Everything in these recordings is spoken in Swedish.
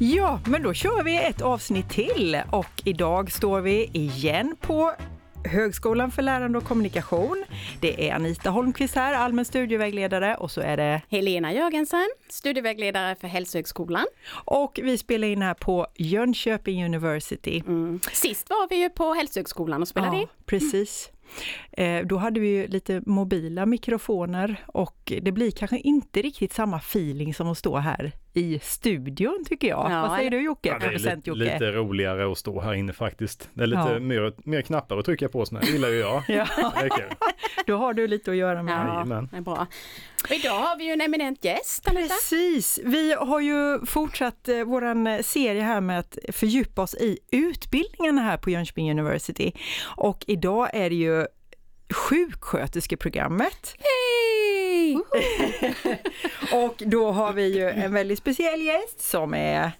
Ja, men då kör vi ett avsnitt till och idag står vi igen på Högskolan för lärande och kommunikation. Det är Anita Holmqvist här, allmän studievägledare och så är det Helena Jörgensen, studievägledare för Hälsohögskolan. Och vi spelar in här på Jönköping University. Mm. Sist var vi ju på Hälsohögskolan och spelade ja, in. Precis. Eh, då hade vi ju lite mobila mikrofoner och det blir kanske inte riktigt samma feeling som att stå här i studion tycker jag. Ja, Vad säger du Jocke? Ja, det är lite, lite, roligare att stå här inne faktiskt. Det är lite ja. mer, mer knappar att trycka på sådana, det gillar ju jag. ja. Då har du lite att göra med. Ja, det är bra. Och idag har vi ju en eminent gäst, Anita. Precis, vi har ju fortsatt eh, våran serie här med att fördjupa oss i utbildningarna här på Jönköping University. Och idag är det ju sjuksköterskeprogrammet. Hej! och då har vi ju en väldigt speciell gäst som är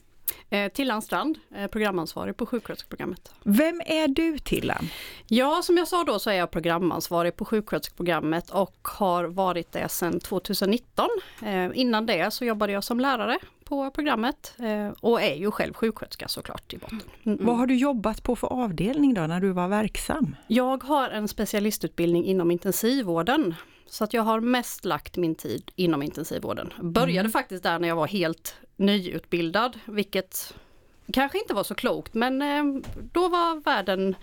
Eh, Tillan Strand, eh, programansvarig på sjuksköterskeprogrammet. Vem är du Tillan? Ja, som jag sa då så är jag programansvarig på sjuksköterskeprogrammet och har varit det sedan 2019. Eh, innan det så jobbade jag som lärare på programmet och är ju själv sjuksköterska såklart i botten. Mm. Vad har du jobbat på för avdelning då när du var verksam? Jag har en specialistutbildning inom intensivvården så att jag har mest lagt min tid inom intensivvården. Började mm. faktiskt där när jag var helt nyutbildad, vilket kanske inte var så klokt men eh, då var världen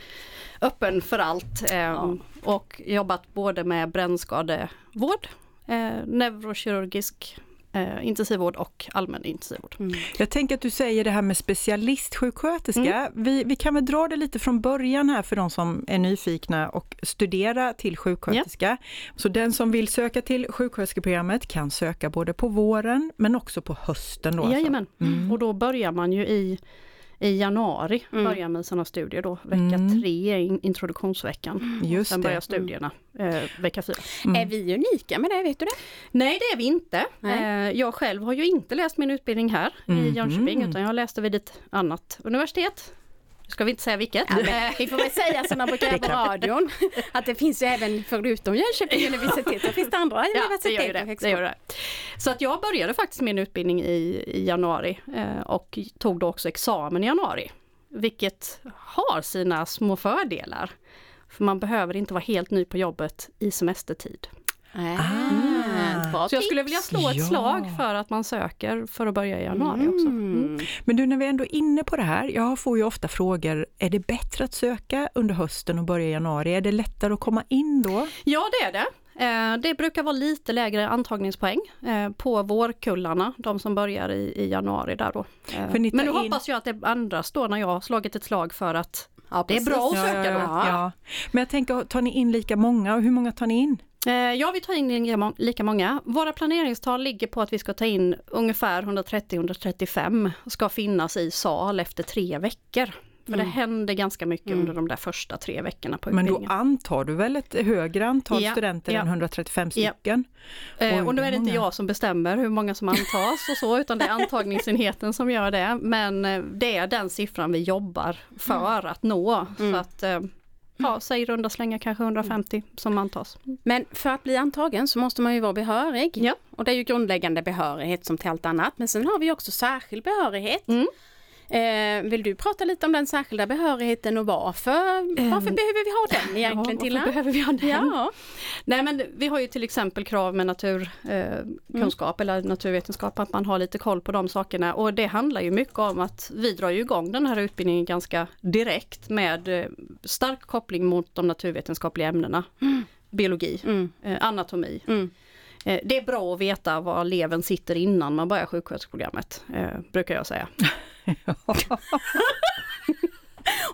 öppen för allt eh, ja. och jobbat både med brännskadevård, eh, neurokirurgisk eh, intensivvård och allmän intensivvård. Mm. Jag tänker att du säger det här med specialistsjuksköterska. Mm. Vi, vi kan väl dra det lite från början här för de som är nyfikna och studera till sjuksköterska. Ja. Så den som vill söka till sjuksköterskeprogrammet kan söka både på våren men också på hösten. Då alltså. Mm. och då börjar man ju i i januari mm. börjar med sina studier då. Vecka mm. tre är introduktionsveckan. Just Sen det. börjar studierna eh, vecka fyra. Mm. Är vi unika med det, vet du det? Nej det är vi inte. Eh, jag själv har ju inte läst min utbildning här i mm. Jönköping utan jag läste vid ett annat universitet ska vi inte säga vilket. Ja, vi får väl säga som man brukar göra på radion, att det finns ju även förutom Jönköping universitet, så finns det andra ja, universitet det det, det gör det. Så att jag började faktiskt min utbildning i, i januari eh, och tog då också examen i januari. Vilket har sina små fördelar. För man behöver inte vara helt ny på jobbet i semestertid. Ah, så jag skulle vilja slå ett ja. slag för att man söker för att börja i januari mm. också. Mm. Men du, när vi ändå är inne på det här, jag får ju ofta frågor, är det bättre att söka under hösten och börja i januari? Är det lättare att komma in då? Ja, det är det. Eh, det brukar vara lite lägre antagningspoäng eh, på vårkullarna, de som börjar i, i januari där då. Eh, men nu in... hoppas jag att det ändras då när jag har slagit ett slag för att ja, det är bra att söka då. Ja, ja. Men jag tänker, tar ni in lika många och hur många tar ni in? Eh, ja, vi tar in lika många. Våra planeringstal ligger på att vi ska ta in ungefär 130-135 ska finnas i sal efter tre veckor. För mm. det händer ganska mycket mm. under de där första tre veckorna på utbildningen. Men då antar du väl ett högre antal ja, studenter ja. än 135 stycken? Ja. Eh, och nu är det inte jag som bestämmer hur många som antas och så, utan det är antagningsenheten som gör det. Men eh, det är den siffran vi jobbar för mm. att nå. Så mm. att ja, säg runda slänga kanske 150 som antas. Men för att bli antagen så måste man ju vara behörig. Ja. Och det är ju grundläggande behörighet som till allt annat. Men sen har vi också särskild behörighet. Mm. Eh, vill du prata lite om den särskilda behörigheten och varför, um, varför behöver vi ha den egentligen? Ja, varför behöver vi ha den? Ja. Nej men vi har ju till exempel krav med naturkunskap eh, mm. eller naturvetenskap, att man har lite koll på de sakerna och det handlar ju mycket om att vi drar ju igång den här utbildningen ganska direkt med eh, stark koppling mot de naturvetenskapliga ämnena. Mm. Biologi, mm. Eh, anatomi. Mm. Det är bra att veta var levern sitter innan man börjar sjuksköterskeprogrammet, brukar jag säga.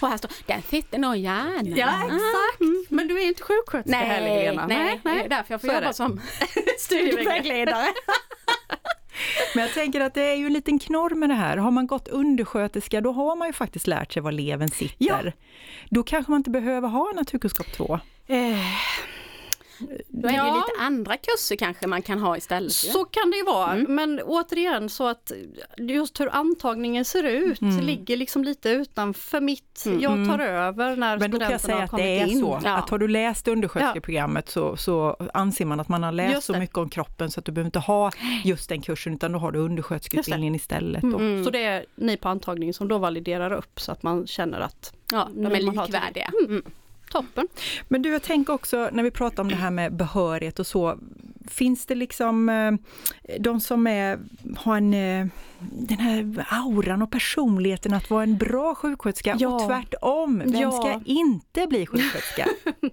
Och här står, den sitter nog i hjärnan. Ja exakt, mm. men du är inte sjuksköterska nej, heller Lena. Nej, nej, nej, det är därför jag får jobba som studievägledare. Men jag tänker att det är ju en liten knorr med det här. Har man gått undersköterska då har man ju faktiskt lärt sig var levern sitter. Ja. Då kanske man inte behöver ha naturkunskap 2. Eh. Då är det ja. lite andra kurser kanske man kan ha istället. Så kan det ju vara, mm. men återigen så att just hur antagningen ser ut mm. ligger liksom lite utanför mitt, mm. jag tar över när men studenterna har kommit in. Men då kan jag säga att det är in. så, ja. att har du läst undersköterskeprogrammet så, så anser man att man har läst så mycket om kroppen så att du behöver inte ha just den kursen utan då har du undersköterskeutbildningen istället. Mm. Så det är ni på antagningen som då validerar upp så att man känner att ja, de är likvärdiga. Toppen. Men du, jag tänker också när vi pratar om det här med behörighet och så, finns det liksom eh, de som är, har en, eh, den här auran och personligheten att vara en bra sjuksköterska ja. och tvärtom, vem ja. ska inte bli sjuksköterska?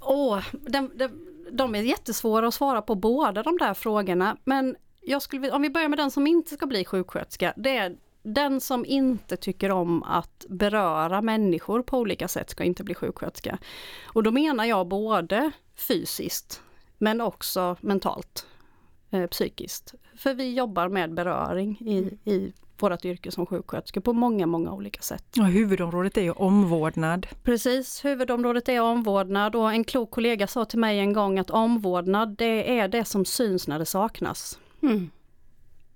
Åh, oh, de, de, de är jättesvåra att svara på båda de där frågorna, men jag skulle, om vi börjar med den som inte ska bli sjuksköterska, det är den som inte tycker om att beröra människor på olika sätt ska inte bli sjuksköterska. Och då menar jag både fysiskt men också mentalt, eh, psykiskt. För vi jobbar med beröring i, i vårt yrke som sjuksköterska på många, många olika sätt. Och huvudområdet är ju omvårdnad. Precis, huvudområdet är omvårdnad och en klok kollega sa till mig en gång att omvårdnad det är det som syns när det saknas. Mm.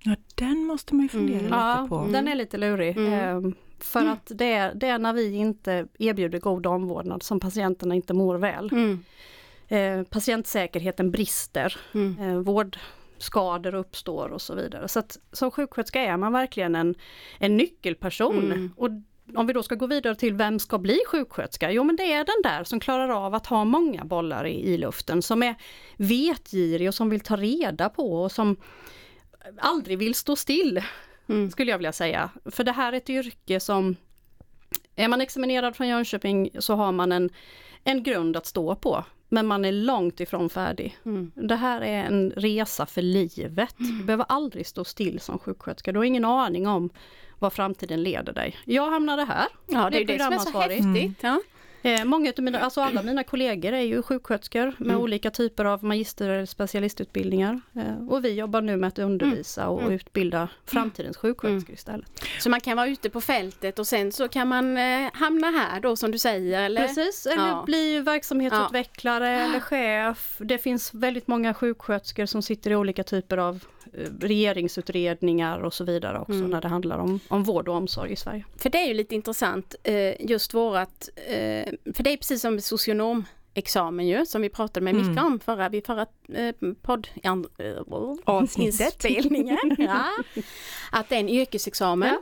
Ja, den måste man ju fundera mm. lite ja, på. den är lite lurig. Mm. Ehm, för mm. att det är, det är när vi inte erbjuder god omvårdnad som patienterna inte mår väl. Mm. Ehm, patientsäkerheten brister, mm. ehm, vårdskador uppstår och så vidare. Så att som sjuksköterska är man verkligen en, en nyckelperson. Mm. Och om vi då ska gå vidare till vem ska bli sjuksköterska? Jo men det är den där som klarar av att ha många bollar i, i luften, som är vetgirig och som vill ta reda på och som aldrig vill stå still, mm. skulle jag vilja säga. För det här är ett yrke som, är man examinerad från Jönköping så har man en, en grund att stå på. Men man är långt ifrån färdig. Mm. Det här är en resa för livet. Mm. Du behöver aldrig stå still som sjuksköterska. Du har ingen aning om vad framtiden leder dig. Jag hamnade här. Ja, det är det som är så häftigt. Mm. Ja. Eh, många av mina, alltså alla mina kollegor är ju sjuksköterskor med mm. olika typer av magister eller specialistutbildningar. Eh, och vi jobbar nu med att undervisa och mm. utbilda framtidens mm. sjuksköterskor istället. Så man kan vara ute på fältet och sen så kan man eh, hamna här då som du säger? Eller? Precis, eller ja. bli verksamhetsutvecklare ja. eller chef. Det finns väldigt många sjuksköterskor som sitter i olika typer av regeringsutredningar och så vidare också mm. när det handlar om, om vård och omsorg i Sverige. För det är ju lite intressant eh, just vårat för det är precis som socionom examen ju, som vi pratade med Micke mm. om förra, vid förra eh, podd inspelningen. ja. Att det är en yrkesexamen.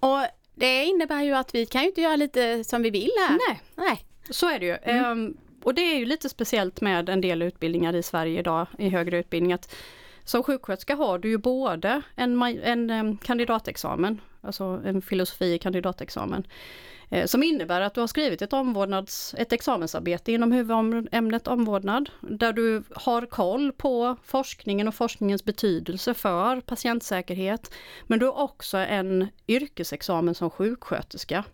Ja. Och det innebär ju att vi kan ju inte göra lite som vi vill här. Nej, Nej. så är det ju. Mm. Um, och det är ju lite speciellt med en del utbildningar i Sverige idag i högre utbildning att som sjuksköterska har du ju både en, en, en kandidatexamen, alltså en filosofi kandidatexamen, Eh, som innebär att du har skrivit ett, omvårdnads, ett examensarbete inom huvudämnet omvårdnad, där du har koll på forskningen och forskningens betydelse för patientsäkerhet. Men du har också en yrkesexamen som sjuksköterska.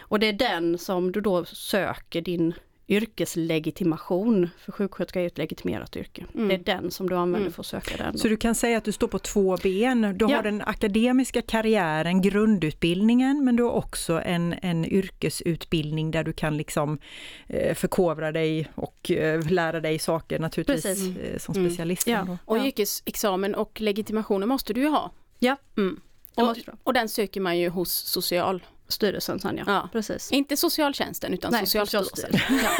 Och det är den som du då söker din yrkeslegitimation, för sjuksköterska är ett legitimerat yrke. Mm. Det är den som du använder mm. för att söka den. Så du kan säga att du står på två ben. Du ja. har den akademiska karriären, grundutbildningen, men du har också en, en yrkesutbildning där du kan liksom eh, förkovra dig och eh, lära dig saker naturligtvis Precis. Eh, som mm. specialist. Mm. Ja. Och yrkesexamen och legitimationen måste du ju ha. Ja. Mm. Och, och den söker man ju hos social Styrelsen sen ja. ja. Precis. Inte socialtjänsten utan Nej, Socialstyrelsen. Ja.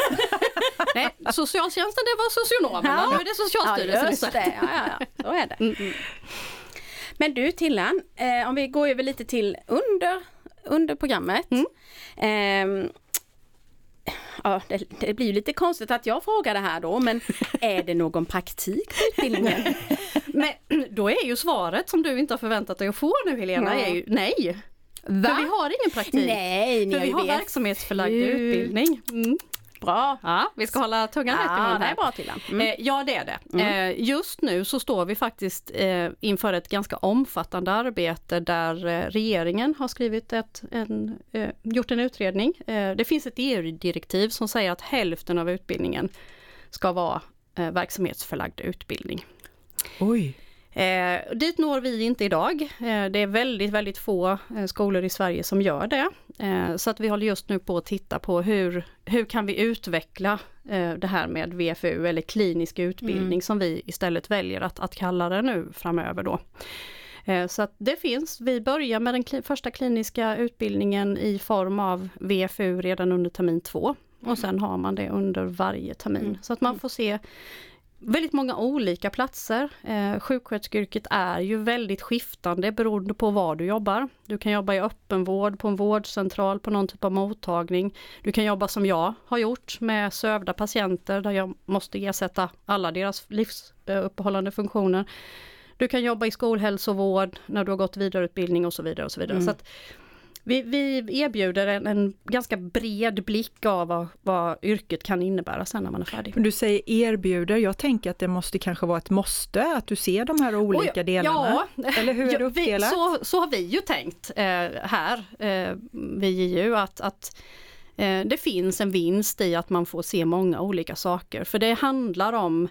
Nej, socialtjänsten det var socionomerna, ja. nu är det Socialstyrelsen. Ja, just det. Ja, ja, ja. så är det. Mm, mm. Men du Tillan, eh, om vi går över lite till under, under programmet. Mm. Eh, ja, det, det, blir ju lite konstigt att jag frågar det här då, men är det någon praktik på utbildningen? men då är ju svaret som du inte har förväntat dig att få nu Helena, är ju nej. Va? För vi har ingen praktik. Nej, För vi har verksamhetsförlagd utbildning. Mm. Bra! Ja, vi ska hålla tungan rätt i mun här. Det är bra Tillan. Mm. Eh, ja det är det. Mm. Eh, just nu så står vi faktiskt eh, inför ett ganska omfattande arbete där regeringen har skrivit ett, en, gjort en utredning. Det finns ett EU-direktiv som säger att hälften av utbildningen ska vara verksamhetsförlagd utbildning. Oj! Eh, dit når vi inte idag. Eh, det är väldigt, väldigt få eh, skolor i Sverige som gör det. Eh, så att vi håller just nu på att titta på hur, hur kan vi utveckla eh, det här med VFU eller klinisk utbildning mm. som vi istället väljer att, att kalla det nu framöver då. Eh, så att det finns, vi börjar med den första kliniska utbildningen i form av VFU redan under termin två. Och sen har man det under varje termin. Mm. Så att man får se väldigt många olika platser. Eh, sjuksköterskeyrket är ju väldigt skiftande beroende på var du jobbar. Du kan jobba i öppenvård, på en vårdcentral, på någon typ av mottagning. Du kan jobba som jag har gjort med sövda patienter där jag måste ersätta alla deras livsuppehållande funktioner. Du kan jobba i skolhälsovård när du har gått vidareutbildning och så vidare. och så vidare. Mm. Så att, vi, vi erbjuder en, en, ganska bred blick av vad, vad, yrket kan innebära sen när man är färdig. Du säger erbjuder, jag tänker att det måste kanske vara ett måste att du ser de här olika Oj, delarna. Ja, Eller hur är det uppdelat? Vi, så, så har vi ju tänkt eh, här eh, vid JU att, att eh, det finns en vinst i att man får se många olika saker. För det handlar om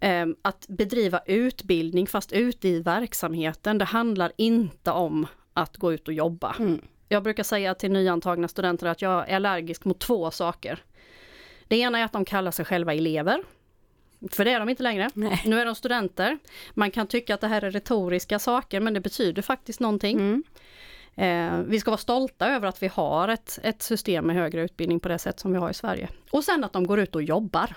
eh, att bedriva utbildning fast ute i verksamheten. Det handlar inte om att gå ut och jobba. Mm. Jag brukar säga till nyantagna studenter att jag är allergisk mot två saker. Det ena är att de kallar sig själva elever. För det är de inte längre. Nej. Nu är de studenter. Man kan tycka att det här är retoriska saker men det betyder faktiskt någonting. Mm. Eh, vi ska vara stolta över att vi har ett, ett system med högre utbildning på det sätt som vi har i Sverige. Och sen att de går ut och jobbar.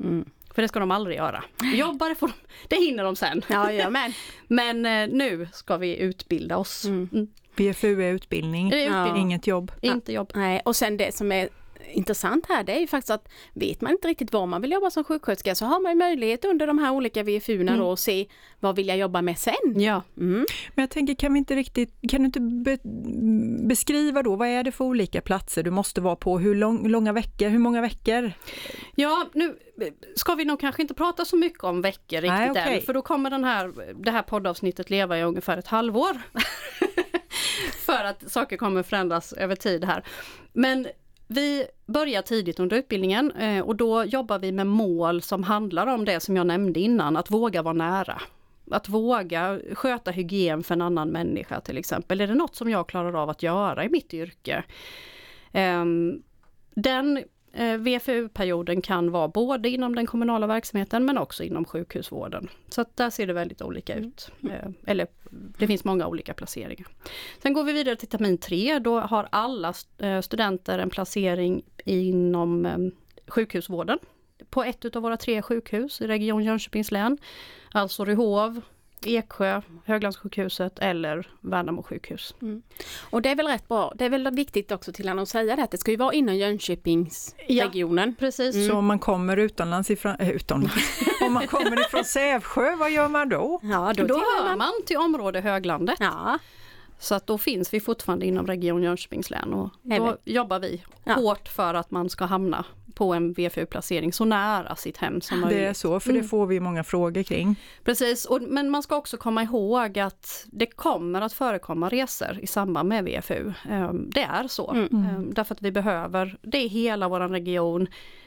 Mm. För det ska de aldrig göra. Jobba, det, får de, det hinner de sen. Ja, ja, men. men eh, nu ska vi utbilda oss. Mm. Mm. BFU är utbildning, är utbildning. inget jobb. Inte jobb. Nej, och sen det som är intressant här det är ju faktiskt att vet man inte riktigt var man vill jobba som sjuksköterska så har man möjlighet under de här olika VFU-erna mm. då att se vad vill jag jobba med sen. Ja. Mm. Men jag tänker kan vi inte riktigt, kan du inte be, beskriva då vad är det för olika platser du måste vara på, hur lång, långa veckor, hur många veckor? Ja, nu ska vi nog kanske inte prata så mycket om veckor riktigt Nej, okay. än, för då kommer den här, det här poddavsnittet leva i ungefär ett halvår. för att saker kommer förändras över tid här. Men vi börjar tidigt under utbildningen eh, och då jobbar vi med mål som handlar om det som jag nämnde innan, att våga vara nära. Att våga sköta hygien för en annan människa till exempel. Är det något som jag klarar av att göra i mitt yrke? Ehm, den VFU-perioden kan vara både inom den kommunala verksamheten men också inom sjukhusvården. Så att där ser det väldigt olika ut. Eh, eller det finns många olika placeringar. Sen går vi vidare till termin tre. Då har alla eh, studenter en placering inom sjukhusvården på ett av våra tre sjukhus i Region Jönköpings län. Alltså Ryhov, Eksjö, Höglandssjukhuset eller Värnamo sjukhus. Mm. Och det är väl rätt bra, det är väl viktigt också till att säga det att det ska ju vara inom Jönköpingsregionen. Ja, precis. Mm. Så om man kommer utomlands ifrån, äh, utomlands, om man kommer ifrån Sävsjö, vad gör man då? Ja, då, då hör man till område Höglandet. Ja. Så att då finns vi fortfarande inom Region Jönköpings län och då jobbar vi ja. hårt för att man ska hamna på en VFU-placering så nära sitt hem som möjligt. Det är så, för det mm. får vi många frågor kring. Precis, och, men man ska också komma ihåg att det kommer att förekomma resor i samband med VFU. Ehm, det är så, mm. Ehm, därför att vi behöver det i hela vår region.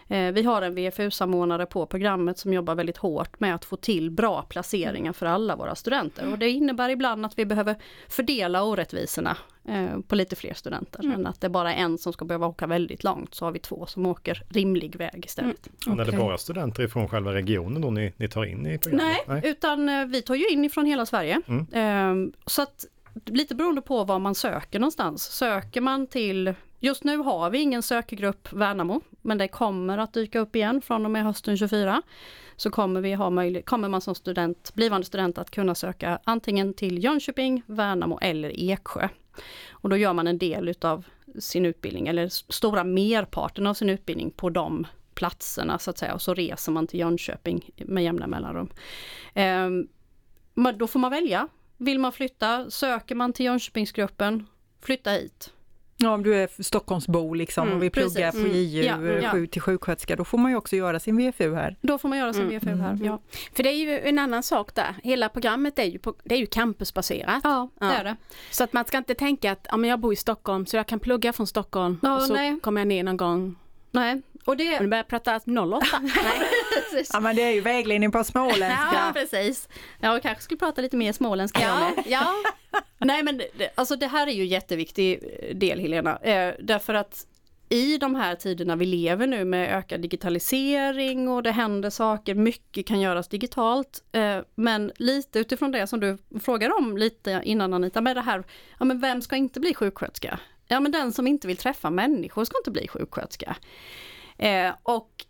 Eh, vi har en VFU-samordnare på programmet som jobbar väldigt hårt med att få till bra placeringar för alla våra studenter. Och det innebär ibland att vi behöver fördela orättvisorna eh, på lite fler studenter. Mm. Än att det bara är en som ska behöva åka väldigt långt så har vi två som åker rimlig väg istället. Mm. Okay. Är det bara studenter ifrån själva regionen då ni, ni tar in i programmet? Nej, Nej, utan eh, vi tar ju in ifrån hela Sverige. Mm. Ehm, så att lite beroende på var man söker någonstans. Söker man till Just nu har vi ingen sökgrupp Värnamo, men det kommer att dyka upp igen från och med hösten 24. Så kommer, vi ha möjlig, kommer man som student, blivande student att kunna söka antingen till Jönköping, Värnamo eller Eksjö. Och då gör man en del utav sin utbildning, eller stora merparten av sin utbildning på de platserna så att säga. Och så reser man till Jönköping med jämna mellanrum. Eh, då får man välja. Vill man flytta, söker man till Jönköpingsgruppen, flytta hit. Ja, om du är Stockholmsbo liksom mm, och vill plugga precis. på JU mm. ja, ja. till sjuksköterska, då får man ju också göra sin VFU här. Då får man göra sin mm. VFU här, mm. ja. För det är ju en annan sak där, hela programmet är ju, på, det är ju campusbaserat. Ja, det är det. Så att man ska inte tänka att ja, men jag bor i Stockholm så jag kan plugga från Stockholm och så nej. kommer jag ner någon gång Nej, och det... Du börjar prata 08? Nej. precis. Ja men det är ju vägledning på småländska. Ja precis. Jag kanske skulle prata lite mer småländska ja, ja. Nej men det, alltså det här är ju en jätteviktig del Helena. Eh, därför att i de här tiderna vi lever nu med ökad digitalisering och det händer saker, mycket kan göras digitalt. Eh, men lite utifrån det som du frågar om lite innan Anita, med det här, ja men vem ska inte bli sjuksköterska? Ja men den som inte vill träffa människor ska inte bli sjuksköterska. Eh, och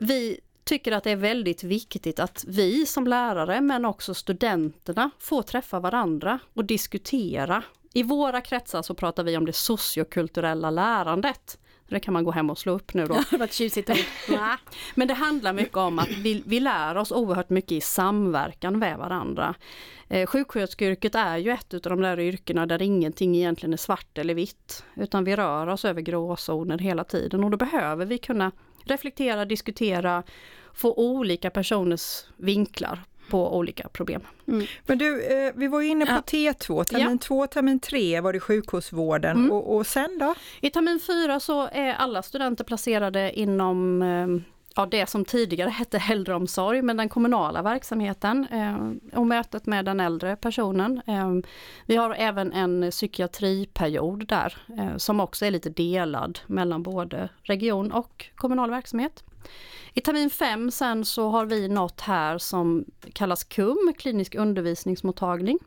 vi tycker att det är väldigt viktigt att vi som lärare men också studenterna får träffa varandra och diskutera. I våra kretsar så pratar vi om det sociokulturella lärandet. Det kan man gå hem och slå upp nu då. det var ett tjusigt ord. Men det handlar mycket om att vi, vi lär oss oerhört mycket i samverkan med varandra. Eh, sjuksköterskeyrket är ju ett av de där yrkena där ingenting egentligen är svart eller vitt. Utan vi rör oss över gråzoner hela tiden och då behöver vi kunna reflektera, diskutera, få olika personers vinklar på olika problem. Mm. Men du, eh, vi var inne på ja. T2, termin 2, ja. termin 3 var det sjukhusvården mm. och, och sen då? I termin 4 så är alla studenter placerade inom eh, ja, det som tidigare hette äldreomsorg, men den kommunala verksamheten eh, och mötet med den äldre personen. Eh, vi har även en psykiatriperiod där eh, som också är lite delad mellan både region och kommunal verksamhet. I termin 5 sen så har vi något här som kallas KUM, klinisk undervisningsmottagning.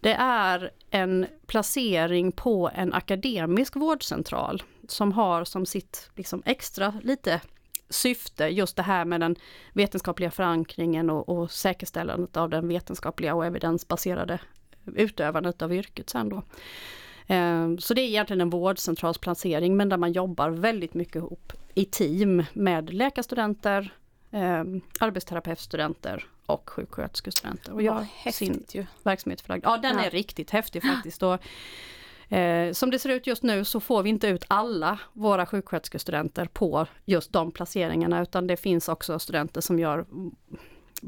Det är en placering på en akademisk vårdcentral som har som sitt liksom extra lite syfte just det här med den vetenskapliga förankringen och, och säkerställandet av den vetenskapliga och evidensbaserade utövandet av yrket sen då. Ehm, så det är egentligen en vårdcentralsplacering men där man jobbar väldigt mycket ihop i team med läkarstudenter, eh, arbetsterapeutstudenter och sjuksköterskestudenter. Och gör sin ju. verksamhet förlagd. Ja den ja. är riktigt häftig faktiskt. Och, eh, som det ser ut just nu så får vi inte ut alla våra sjuksköterskestudenter på just de placeringarna utan det finns också studenter som gör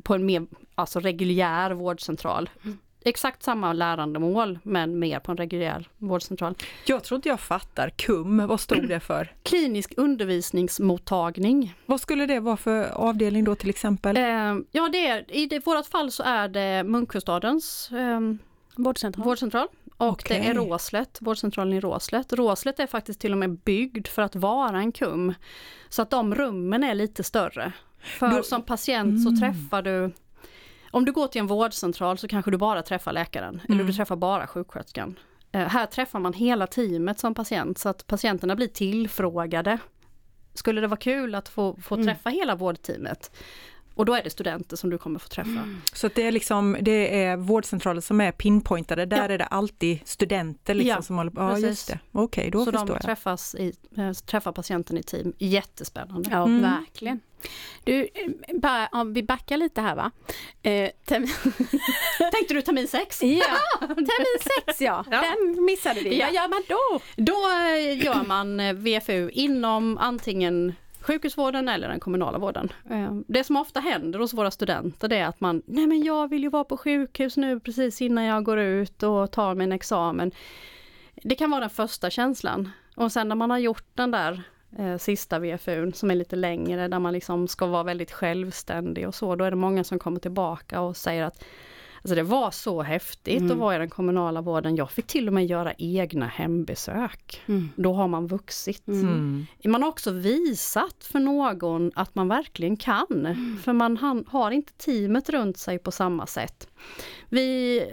på en mer alltså reguljär vårdcentral. Mm exakt samma lärandemål men mer på en reguljär vårdcentral. Jag tror inte jag fattar. KUM, vad stod det för? Klinisk undervisningsmottagning. Vad skulle det vara för avdelning då till exempel? Eh, ja, det är, i det, vårat fall så är det Munkhustadens eh, vårdcentral. vårdcentral. Och okay. det är Råslet, vårdcentralen i Råslet. Råslet är faktiskt till och med byggd för att vara en KUM. Så att de rummen är lite större. För då, som patient mm. så träffar du om du går till en vårdcentral så kanske du bara träffar läkaren mm. eller du träffar bara sjuksköterskan. Eh, här träffar man hela teamet som patient så att patienterna blir tillfrågade. Skulle det vara kul att få, få mm. träffa hela vårdteamet? Och då är det studenter som du kommer få träffa. Mm. Så det är liksom, det är vårdcentraler som är pinpointade, där ja. är det alltid studenter liksom ja, som håller på? Ja, just det. Okej, okay, då Så förstår de träffas i, äh, träffar patienten i team, jättespännande. Ja, mm. verkligen. Du, bara om vi backar lite här va. Eh, Tänkte du termin 6? Ja, termin 6 ja. ja, den missade vi. Ja. Vad gör man då? Då eh, gör man eh, VFU inom antingen sjukhusvården eller den kommunala vården. Eh, det som ofta händer hos våra studenter det är att man, nej men jag vill ju vara på sjukhus nu precis innan jag går ut och tar min examen. Det kan vara den första känslan. Och sen när man har gjort den där eh, sista VFUn som är lite längre där man liksom ska vara väldigt självständig och så, då är det många som kommer tillbaka och säger att Alltså det var så häftigt mm. att vara i den kommunala vården. Jag fick till och med göra egna hembesök. Mm. Då har man vuxit. Mm. Man har också visat för någon att man verkligen kan. Mm. För man har inte teamet runt sig på samma sätt. Vi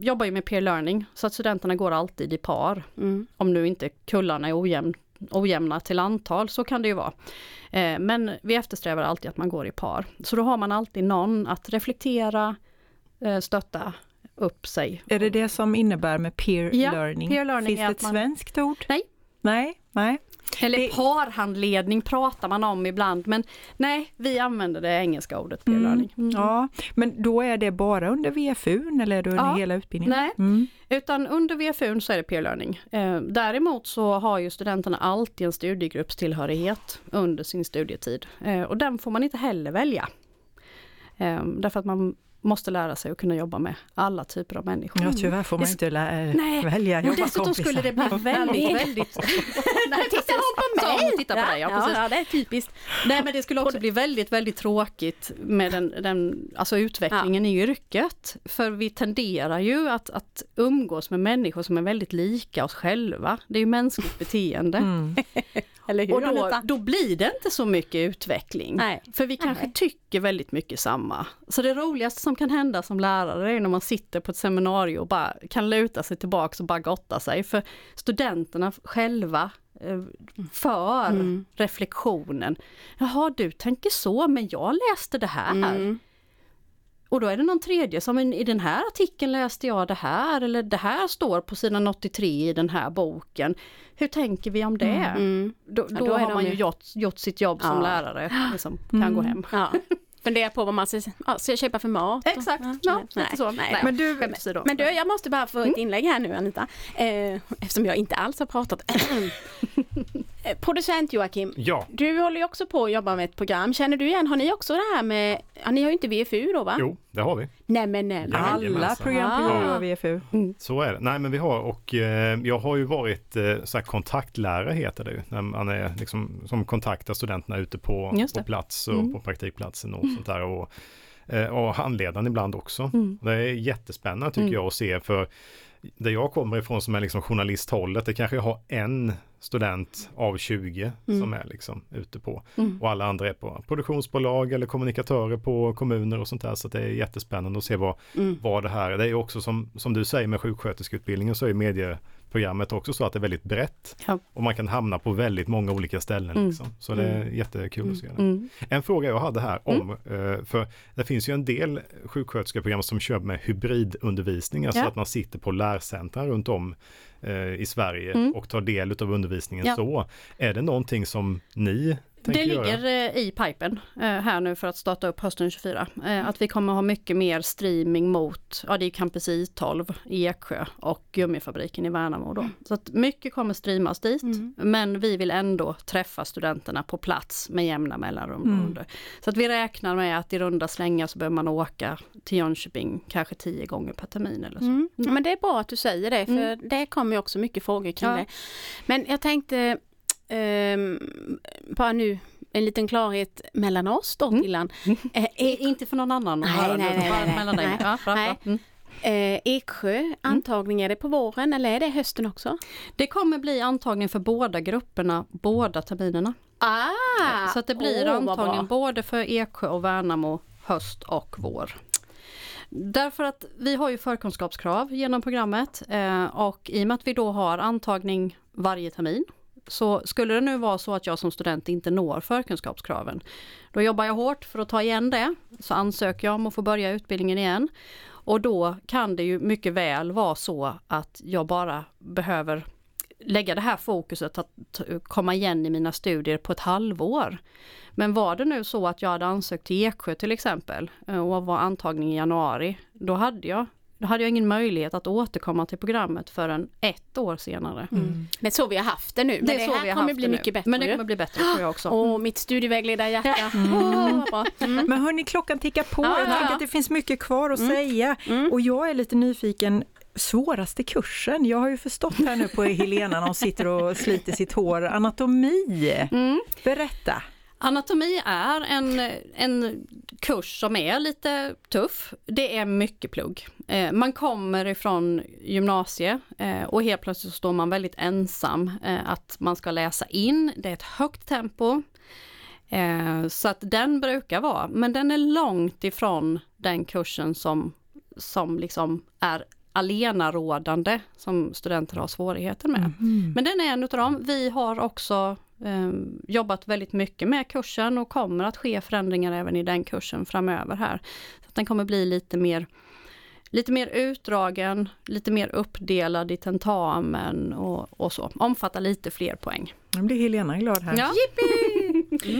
jobbar ju med peer learning så att studenterna går alltid i par. Mm. Om nu inte kullarna är ojämn, ojämna till antal, så kan det ju vara. Eh, men vi eftersträvar alltid att man går i par. Så då har man alltid någon att reflektera, Eh, stötta upp sig. Är det det som innebär med peer ja, learning? Peer learning Finns det ett man... svenskt ord? Nej. Nej, nej. Eller det... parhandledning pratar man om ibland men nej, vi använder det engelska ordet peer mm. Mm. Ja, men då är det bara under VFU eller är det under ja, hela utbildningen? Nej, mm. utan under VFU så är det peer learning. Eh, däremot så har ju studenterna alltid en studiegruppstillhörighet under sin studietid eh, och den får man inte heller välja. Eh, därför att man måste lära sig att kunna jobba med alla typer av människor. Ja, tyvärr får man inte lä- Nej, välja Och jobba dessutom skulle det bli väldigt, väldigt... Nej, Titta på Sa mig! hon titta på dig, ja, precis. ja, det är typiskt. Nej men det skulle också bli väldigt, väldigt tråkigt med den, den alltså utvecklingen i yrket. För vi tenderar ju att, att umgås med människor som är väldigt lika oss själva. Det är ju mänskligt beteende. Mm. Eller hur Och då, då blir det inte så mycket utveckling. Nej. För vi kanske Nej. tycker väldigt mycket samma. Så det roligaste som kan hända som lärare är när man sitter på ett seminarium och bara kan luta sig tillbaks och bara gotta sig. För studenterna själva eh, för Mm. reflektionen. Jaha, du tänker så, men jag läste det här. Mm. Och då är det någon tredje som "Men i den här artikeln läste jag det här eller det här står på sidan 83 i den här boken. Hur tänker vi om det? Mm. Då, Ja, då, då är har man ju gjort, gjort sitt jobb som Ja. lärare, liksom, kan gå hem. Ja. Fundera på vad man ska, ja, ska jag köpa för mat? och- Exakt, Ja, ja, nej, lite så. nej. Nej, Men du. Men jag måste bara få ett inlägg här nu Anita, eh, eftersom jag inte alls har pratat. Eh, Producent Joakim, Ja, du håller ju också på att jobba med ett program. Känner du igen, har ni också det här med, ja, ni har ju inte VFU då va? jo, det har vi. Nej men nej. Ja. alla Jajamensan. program på Ah. ah. VFU. Så är det. Nej men vi har och eh, jag har ju varit eh, så här kontaktlärare heter det ju. När man är liksom som kontaktar studenterna ute på, på plats och Mm. på praktikplatsen och sånt där. Och, eh, och handledaren ibland också. Mm. Det är jättespännande tycker Mm. jag att se för där jag kommer ifrån som är liksom journalisthållet, det kanske jag har en student av 20 Mm. som är liksom ute på. Mm. Och alla andra är på produktionsbolag eller kommunikatörer på kommuner och sånt där. Så det är jättespännande att se vad, Mm. vad det här är. Det är också som, som du säger med sjuksköterskeutbildningen så är medieprogrammet också så att det är väldigt brett. Ja. Och man kan hamna på väldigt många olika ställen. Mm. Liksom. Så det är jättekul att se det. Mm. En fråga jag hade här om, eh, för det finns ju en del sjuksköterskeprogram som kör med hybridundervisning, alltså Ja. att man sitter på lärcentra runt om eh, i Sverige Mm. och tar del av undervisningen så. Är det någonting som ni Det göra? ligger eh, i pipen eh, här nu för att starta upp hösten 24. Eh, Att vi kommer ha mycket mer streaming mot, ja det är Campus I12 i Eksjö och Gummifabriken i Värnamo då. Så att mycket kommer streamas dit. Mm. Men vi vill ändå träffa studenterna på plats med jämna mellanrum. Mm. Så att vi räknar med att i runda slängar så behöver man åka till Jönköping kanske tio gånger per termin eller så. Mm. Men det är bra att du säger det, för Mm. det kommer ju också mycket frågor kring Ja. det. Men jag tänkte bara nu en liten klarhet mellan oss då, Mm. Tillan. Eh, I- e- Inte för någon annan Nej, nej, nej, nej, mellan dig. nej. Ja, bra, Nej. bra. Mm. eh, Eksjö, antagning, är det på våren eller är det hösten också? Det kommer bli antagning för båda grupperna, båda terminerna. Ah! Så att det blir vad antagning både för Eksjö och Värnamo höst och vår. Därför att vi har ju förkunskapskrav genom programmet eh, och i och med att vi då har antagning varje termin så skulle det nu vara så att jag som student inte når förkunskapskraven, då jobbar jag hårt för att ta igen det. Så ansöker jag om att få börja utbildningen igen. Och då kan det ju mycket väl vara så att jag bara behöver lägga det här fokuset att komma igen i mina studier på ett halvår. Men var det nu så att jag hade ansökt till Eksjö till exempel eh, och var antagning i januari, då hade jag då hade jag ingen möjlighet att återkomma till programmet förrän ett år senare. Mm. Men så vi har haft det nu. Men det, är så här vi har kommer bli det nu. mycket bättre. Men det kommer bli bättre tror jag också. Åh, mitt studievägledarhjärta. Vad bra. Mm. Men hörni, klockan tickar på. Ja, jag ja, tycker ja. att det finns mycket kvar att Mm. säga. Mm. Och jag är lite nyfiken, svåraste kursen? Jag har ju förstått här nu på Helena när hon sitter och sliter sitt hår. Anatomi, Mm. berätta. Anatomi är en, en kurs som är lite tuff. Det är mycket plugg. Eh, man kommer ifrån gymnasie eh, och helt plötsligt står man väldigt ensam eh, att man ska läsa in. Det är ett högt tempo. Så att den brukar vara, men den är långt ifrån den kursen som, som liksom är alenarådande som studenter har svårigheter med. Men den är en utav dem. Vi har också jobbat väldigt mycket med kursen och kommer att ske förändringar även i den kursen framöver här. Så att den kommer bli lite mer Lite mer utdragen, lite mer uppdelad i tentamen och, och så. Omfattar lite fler poäng. Nu blir Helena glad här. Ja.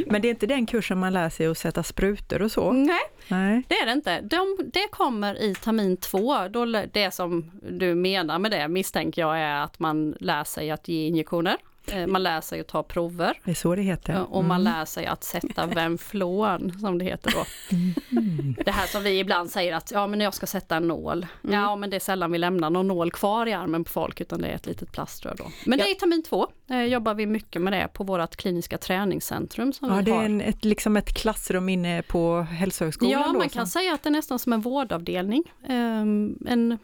Men det är inte den kursen man lär sig att sätta sprutor och så? Nej, Nej. det är det inte. De, det kommer i termin två. Då, det som du menar med det misstänker jag är att man lär sig att ge injektioner. Eh, man lär sig att ta prover. Det är så det heter. Eh, och man lär sig att sätta vemflån, som det heter då. Mm. Det här som vi ibland säger att, ja men jag ska sätta en nål. Mm. Ja men det är sällan vi lämnar någon nål kvar i armen på folk, utan det är ett litet plaströr då. Men ja. det är termin två, eh, jobbar vi mycket med det på vårt kliniska träningscentrum som ja, vi det har. är en, ett, liksom ett klassrum inne på hälsohögskolan? Ja, då, man kan säga att det är nästan som en vårdavdelning. Um, en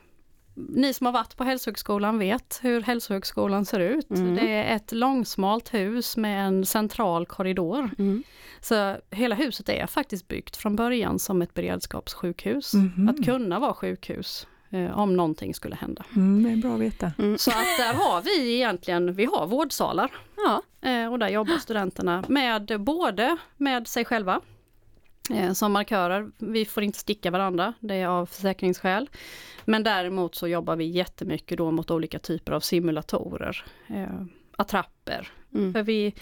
ni som har varit på hälsohögskolan vet hur hälsohögskolan ser ut. Mm. Det är ett långsmalt hus med en central korridor. Mm. Så hela huset är faktiskt byggt från början som ett beredskapssjukhus. Mm. Att kunna vara sjukhus eh, om någonting skulle hända. Mm, det är bra att veta. Mm. Så att där har vi egentligen, vi har vårdsalar. Ja. Eh, och där jobbar studenterna med både med sig själva som markörer. Vi får inte sticka varandra, det är av försäkringsskäl. Men däremot så jobbar vi jättemycket då mot olika typer av simulatorer, eh, attrapper. Mm. För vi,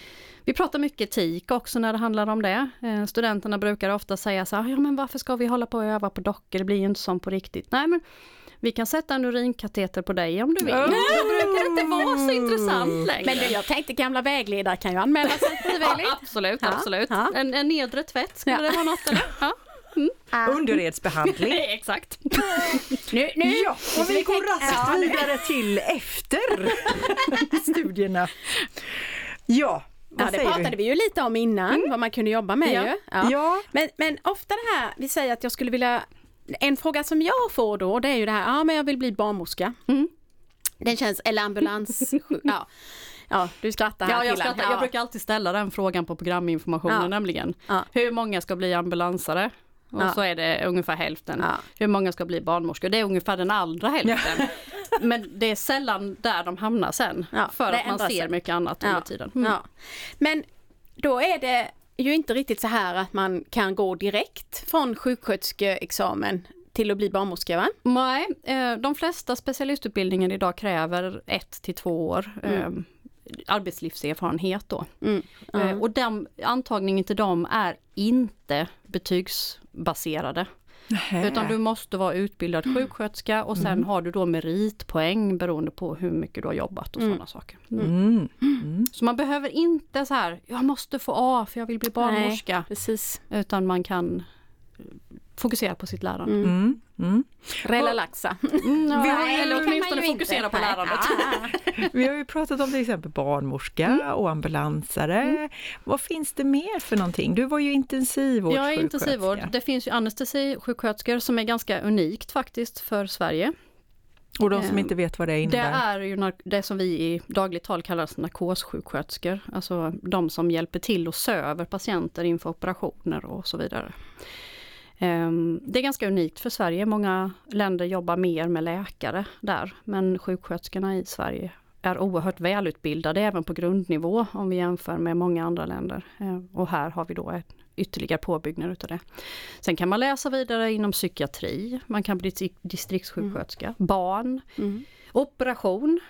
vi pratar mycket etik också när det handlar om det. Eh, studenterna brukar ofta säga så här, ja men varför ska vi hålla på och öva på dockor, det blir ju inte som på riktigt. Nej men vi kan sätta en urinkateter på dig om du vill. Oh. Det brukar inte vara så intressant längre. Men du, jag tänkte gamla vägledare kan ju anmäla sig frivilligt. Ja, absolut, ja, absolut. Ja. En, en nedre tvätt, skulle ja. det vara något eller? Ja. Mm. Underredsbehandling. Exakt. nu, nu. Ja, och vi går raskt vidare till efter studierna. Ja, Ja, det pratade du? vi ju lite om innan, mm. vad man kunde jobba med ja. ju. Ja. ja. Men, men ofta det här, vi säger att jag skulle vilja en fråga som jag får då det är ju det här, ja men jag vill bli barnmorska. Mm. Den känns, eller ambulans, ja. Ja, du skrattar här ja, jag, skrattar. Ja. jag brukar alltid ställa den frågan på programinformationen ja. nämligen. Ja. Hur många ska bli ambulansare? Och ja. så är det ungefär hälften. Ja. Hur många ska bli barnmorskor? Det är ungefär den andra hälften. Ja. Men det är sällan där de hamnar sen. för att man ser sig. mycket annat under tiden. Mm. Men då är det ju inte riktigt så här att man kan gå direkt från sjuksköterskeexamen till att bli barnmorska va? Nej, eh, de flesta specialistutbildningar idag kräver ett till två år mm. Eh, arbetslivserfarenhet då. Mm. Mm. Och den, antagningen till dem är inte betygsbaserade. Nähe. Utan du måste vara utbildad mm. sjuksköterska och sen mm. har du då meritpoäng beroende på hur mycket du har jobbat och mm. sådana saker. Mm. mm. mm. Så man behöver inte så här, jag måste få A för jag vill bli barnmorska. Nej, precis. Utan man kan fokusera på sitt lärande. Mm. Mm. Relaxa. Mm, ja, vi har, eller åtminstone fokusera på lärandet. vi har ju pratat om till exempel barnmorska mm. och ambulansare. Mm. Vad finns det mer för någonting? Du var ju intensivvårdssjuksköterska. Jag är intensivvård. Det finns ju anestesisjuksköterskor som är ganska unikt faktiskt för Sverige. Och de som inte vet vad det innebär? Det är ju det som vi i dagligt tal kallar narkossjuksköterskor. Alltså de som hjälper till och söver patienter inför operationer och så vidare. Ehm, det är ganska unikt för Sverige. Många länder jobbar mer med läkare där, men sjuksköterskorna i Sverige är oerhört välutbildade även på grundnivå om vi jämför med många andra länder. Ehm, och här har vi då ytterligare påbyggnad utav det. Sen kan man läsa vidare inom psykiatri, man kan bli distriktssjuksköterska, mm. barn, mm. operation.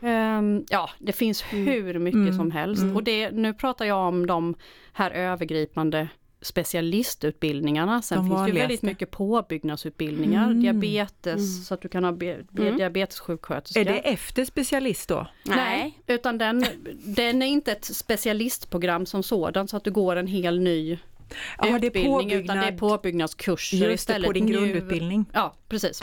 Um, ja, det finns mm. hur mycket mm. som helst. Mm. Och det, nu pratar jag om de här övergripande specialistutbildningarna. Sen De finns det väldigt mycket påbyggnadsutbildningar, mm. diabetes, mm. så att du kan ha be, be, mm. diabetessjuksköterska. Är det efter specialist då? Nej, utan den, den är inte ett specialistprogram som sådant så att du går en hel ny ja, utbildning det utan det är påbyggnadskurser Just istället. på din grundutbildning. Ja, precis.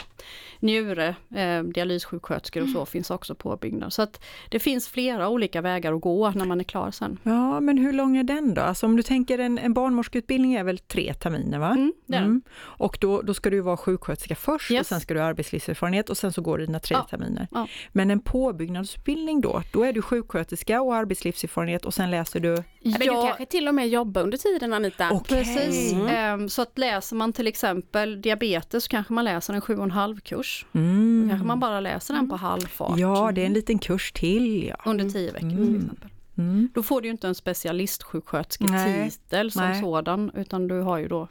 Njure, eh, dialyssjuksköterskor och så mm. finns också påbyggnad. Så att det finns flera olika vägar att gå när man är klar sen. Ja, men hur lång är den då? Alltså om du tänker en, en barnmorskeutbildning är väl tre terminer va? Mm, mm. Och då, då ska du vara sjuksköterska först yes. och sen ska du ha arbetslivserfarenhet och sen så går det dina tre ja. terminer. Ja. Men en påbyggnadsutbildning då, då är du sjuksköterska och arbetslivserfarenhet och sen läser du? Ja, men du kanske till och med jobbar under tiden Anita? Okay. Precis, mm. så att läser man till exempel diabetes så kanske man läser en sju och en halv kurs. Mm. Då kanske man bara läser den på halvfart. Ja, det är en liten kurs till. Ja. Under tio veckor mm. till exempel. Mm. Då får du ju inte en specialistsjukskötersketitel som Nej. sådan utan du har ju då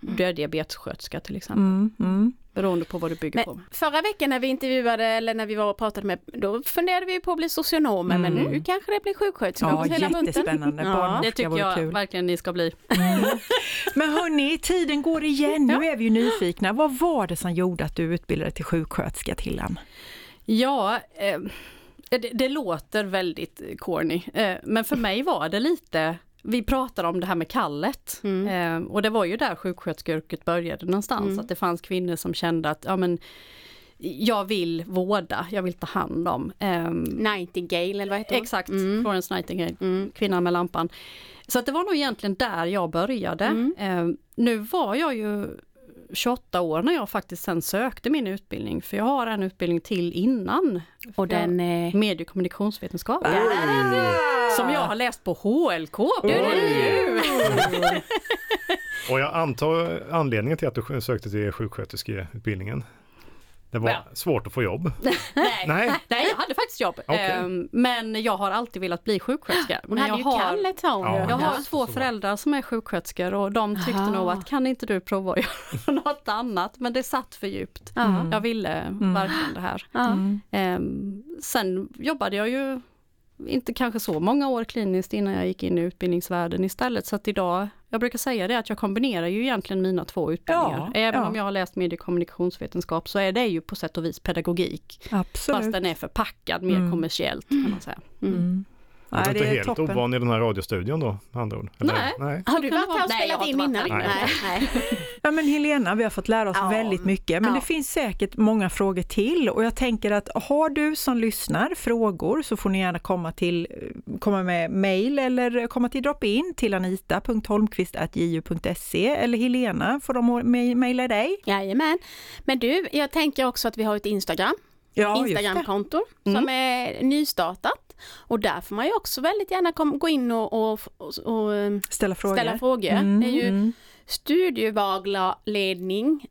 du är diabetessköterska till exempel. Mm, mm. Beroende på vad du bygger men på. Förra veckan när vi intervjuade eller när vi var och pratade med, då funderade vi på att bli socionomer mm. men nu kanske det blir sjuksköterska ja, jättespännande. Ja, det tycker jag kul. verkligen ni ska bli. Mm. men hörni, tiden går igen. Nu är vi ju nyfikna. Vad var det som gjorde att du utbildade till sjuksköterska Tillan? Ja, eh, det, det låter väldigt corny, eh, men för mig var det lite vi pratade om det här med kallet Mm. eh, och det var ju där sjuksköterskeyrket började någonstans, Mm. att det fanns kvinnor som kände att ja, men, jag vill vårda, jag vill ta hand om. ehm, Nightingale eller vad heter hon? Exakt, Mm. Florence Nightingale, Mm. kvinnan med lampan. Så att det var nog egentligen där jag började. Eh, nu var jag ju 28 år när jag faktiskt sen sökte min utbildning, för jag har en utbildning till innan. Och den... Eh, Medie och kommunikationsvetenskap. Som jag har läst på HLK. Och jag antar anledningen till att du sökte till sjuksköterskeutbildningen. Det var Ja. svårt att få jobb. Nej. Nej, Nej, jag hade faktiskt jobb. Okej. Ehm, men jag har alltid velat bli sjuksköterska. hon hade jag ju har, Ja. Jag har två föräldrar som är sjuksköterskor och de tyckte Aha. nog att kan inte du prova att göra något annat? Men det satt för djupt. Ja. Jag ville verkligen det här. Mm. Ehm, sen jobbade jag ju inte kanske så många år kliniskt innan jag gick in i utbildningsvärlden istället. Så att idag, jag brukar säga det att jag kombinerar ju egentligen mina två utbildningar. Ja, Även ja. om jag har läst medie och kommunikationsvetenskap så är det ju på sätt och vis pedagogik. Absolut. Fast den är förpackad mer Mm. kommersiellt kan man säga. Mm. Du är Nej, inte det är helt toppen. ovan i den här radiostudion då, med andra ord? Eller? Nej. Nej. Har du varit här och. Nej, spelat in innan? Nej. Nej. Ja men Helena, vi har fått lära oss Ja. väldigt mycket, men Ja. det finns säkert många frågor till och jag tänker att har du som lyssnar frågor så får ni gärna komma till komma med mail eller komma till drop-in till anita.holmqvist.ju.se eller Helena, får de mejla dig? Jajamän. Men du, jag tänker också att vi har ett Instagram. Ja. Instagramkonto Mm. som är nystartat. Och där får man ju också väldigt gärna kom, gå in och, och, och, och eh, Ställa frågor. ställa frågor. Mm, Det är ju mm. studievaglarledning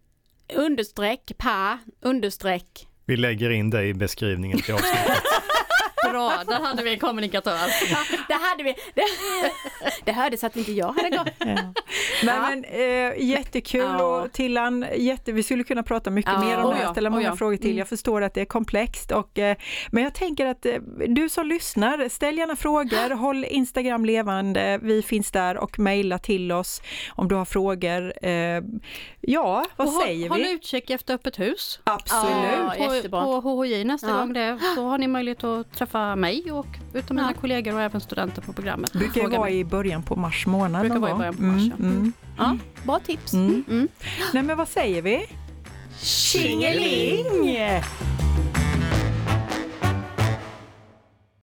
understreck pa understreck. Vi lägger in dig i beskrivningen till avsnittet. Bra, där hade vi en kommunikatör. Det hade vi. Det, det hördes att inte jag hade gått. Ja. Nej, men, eh, jättekul Ja. och Tillan, jätte, vi skulle kunna prata mycket Ja. mer om Oh det här, ja, ställa oh många ja. frågor till. Mm. Jag förstår att det är komplext, och, eh, men jag tänker att eh, du som lyssnar, ställ gärna frågor, håll Instagram levande, vi finns där och mejla till oss om du har frågor. Eh, ja, vad Och håll, säger håll vi? utkik efter öppet hus. Absolut. Ja, på, på HHJ nästa Ja. gång det, så har ni möjlighet att träffa mig och utav mina Ja. kollegor och även studenter på programmet. brukar ju Fråga vara mig. i början på mars månad. Brukar vara i början på mars, mm, ja. mm. Ja, bra tips. Mm. Mm. Nej men vad säger vi? Tjingeling!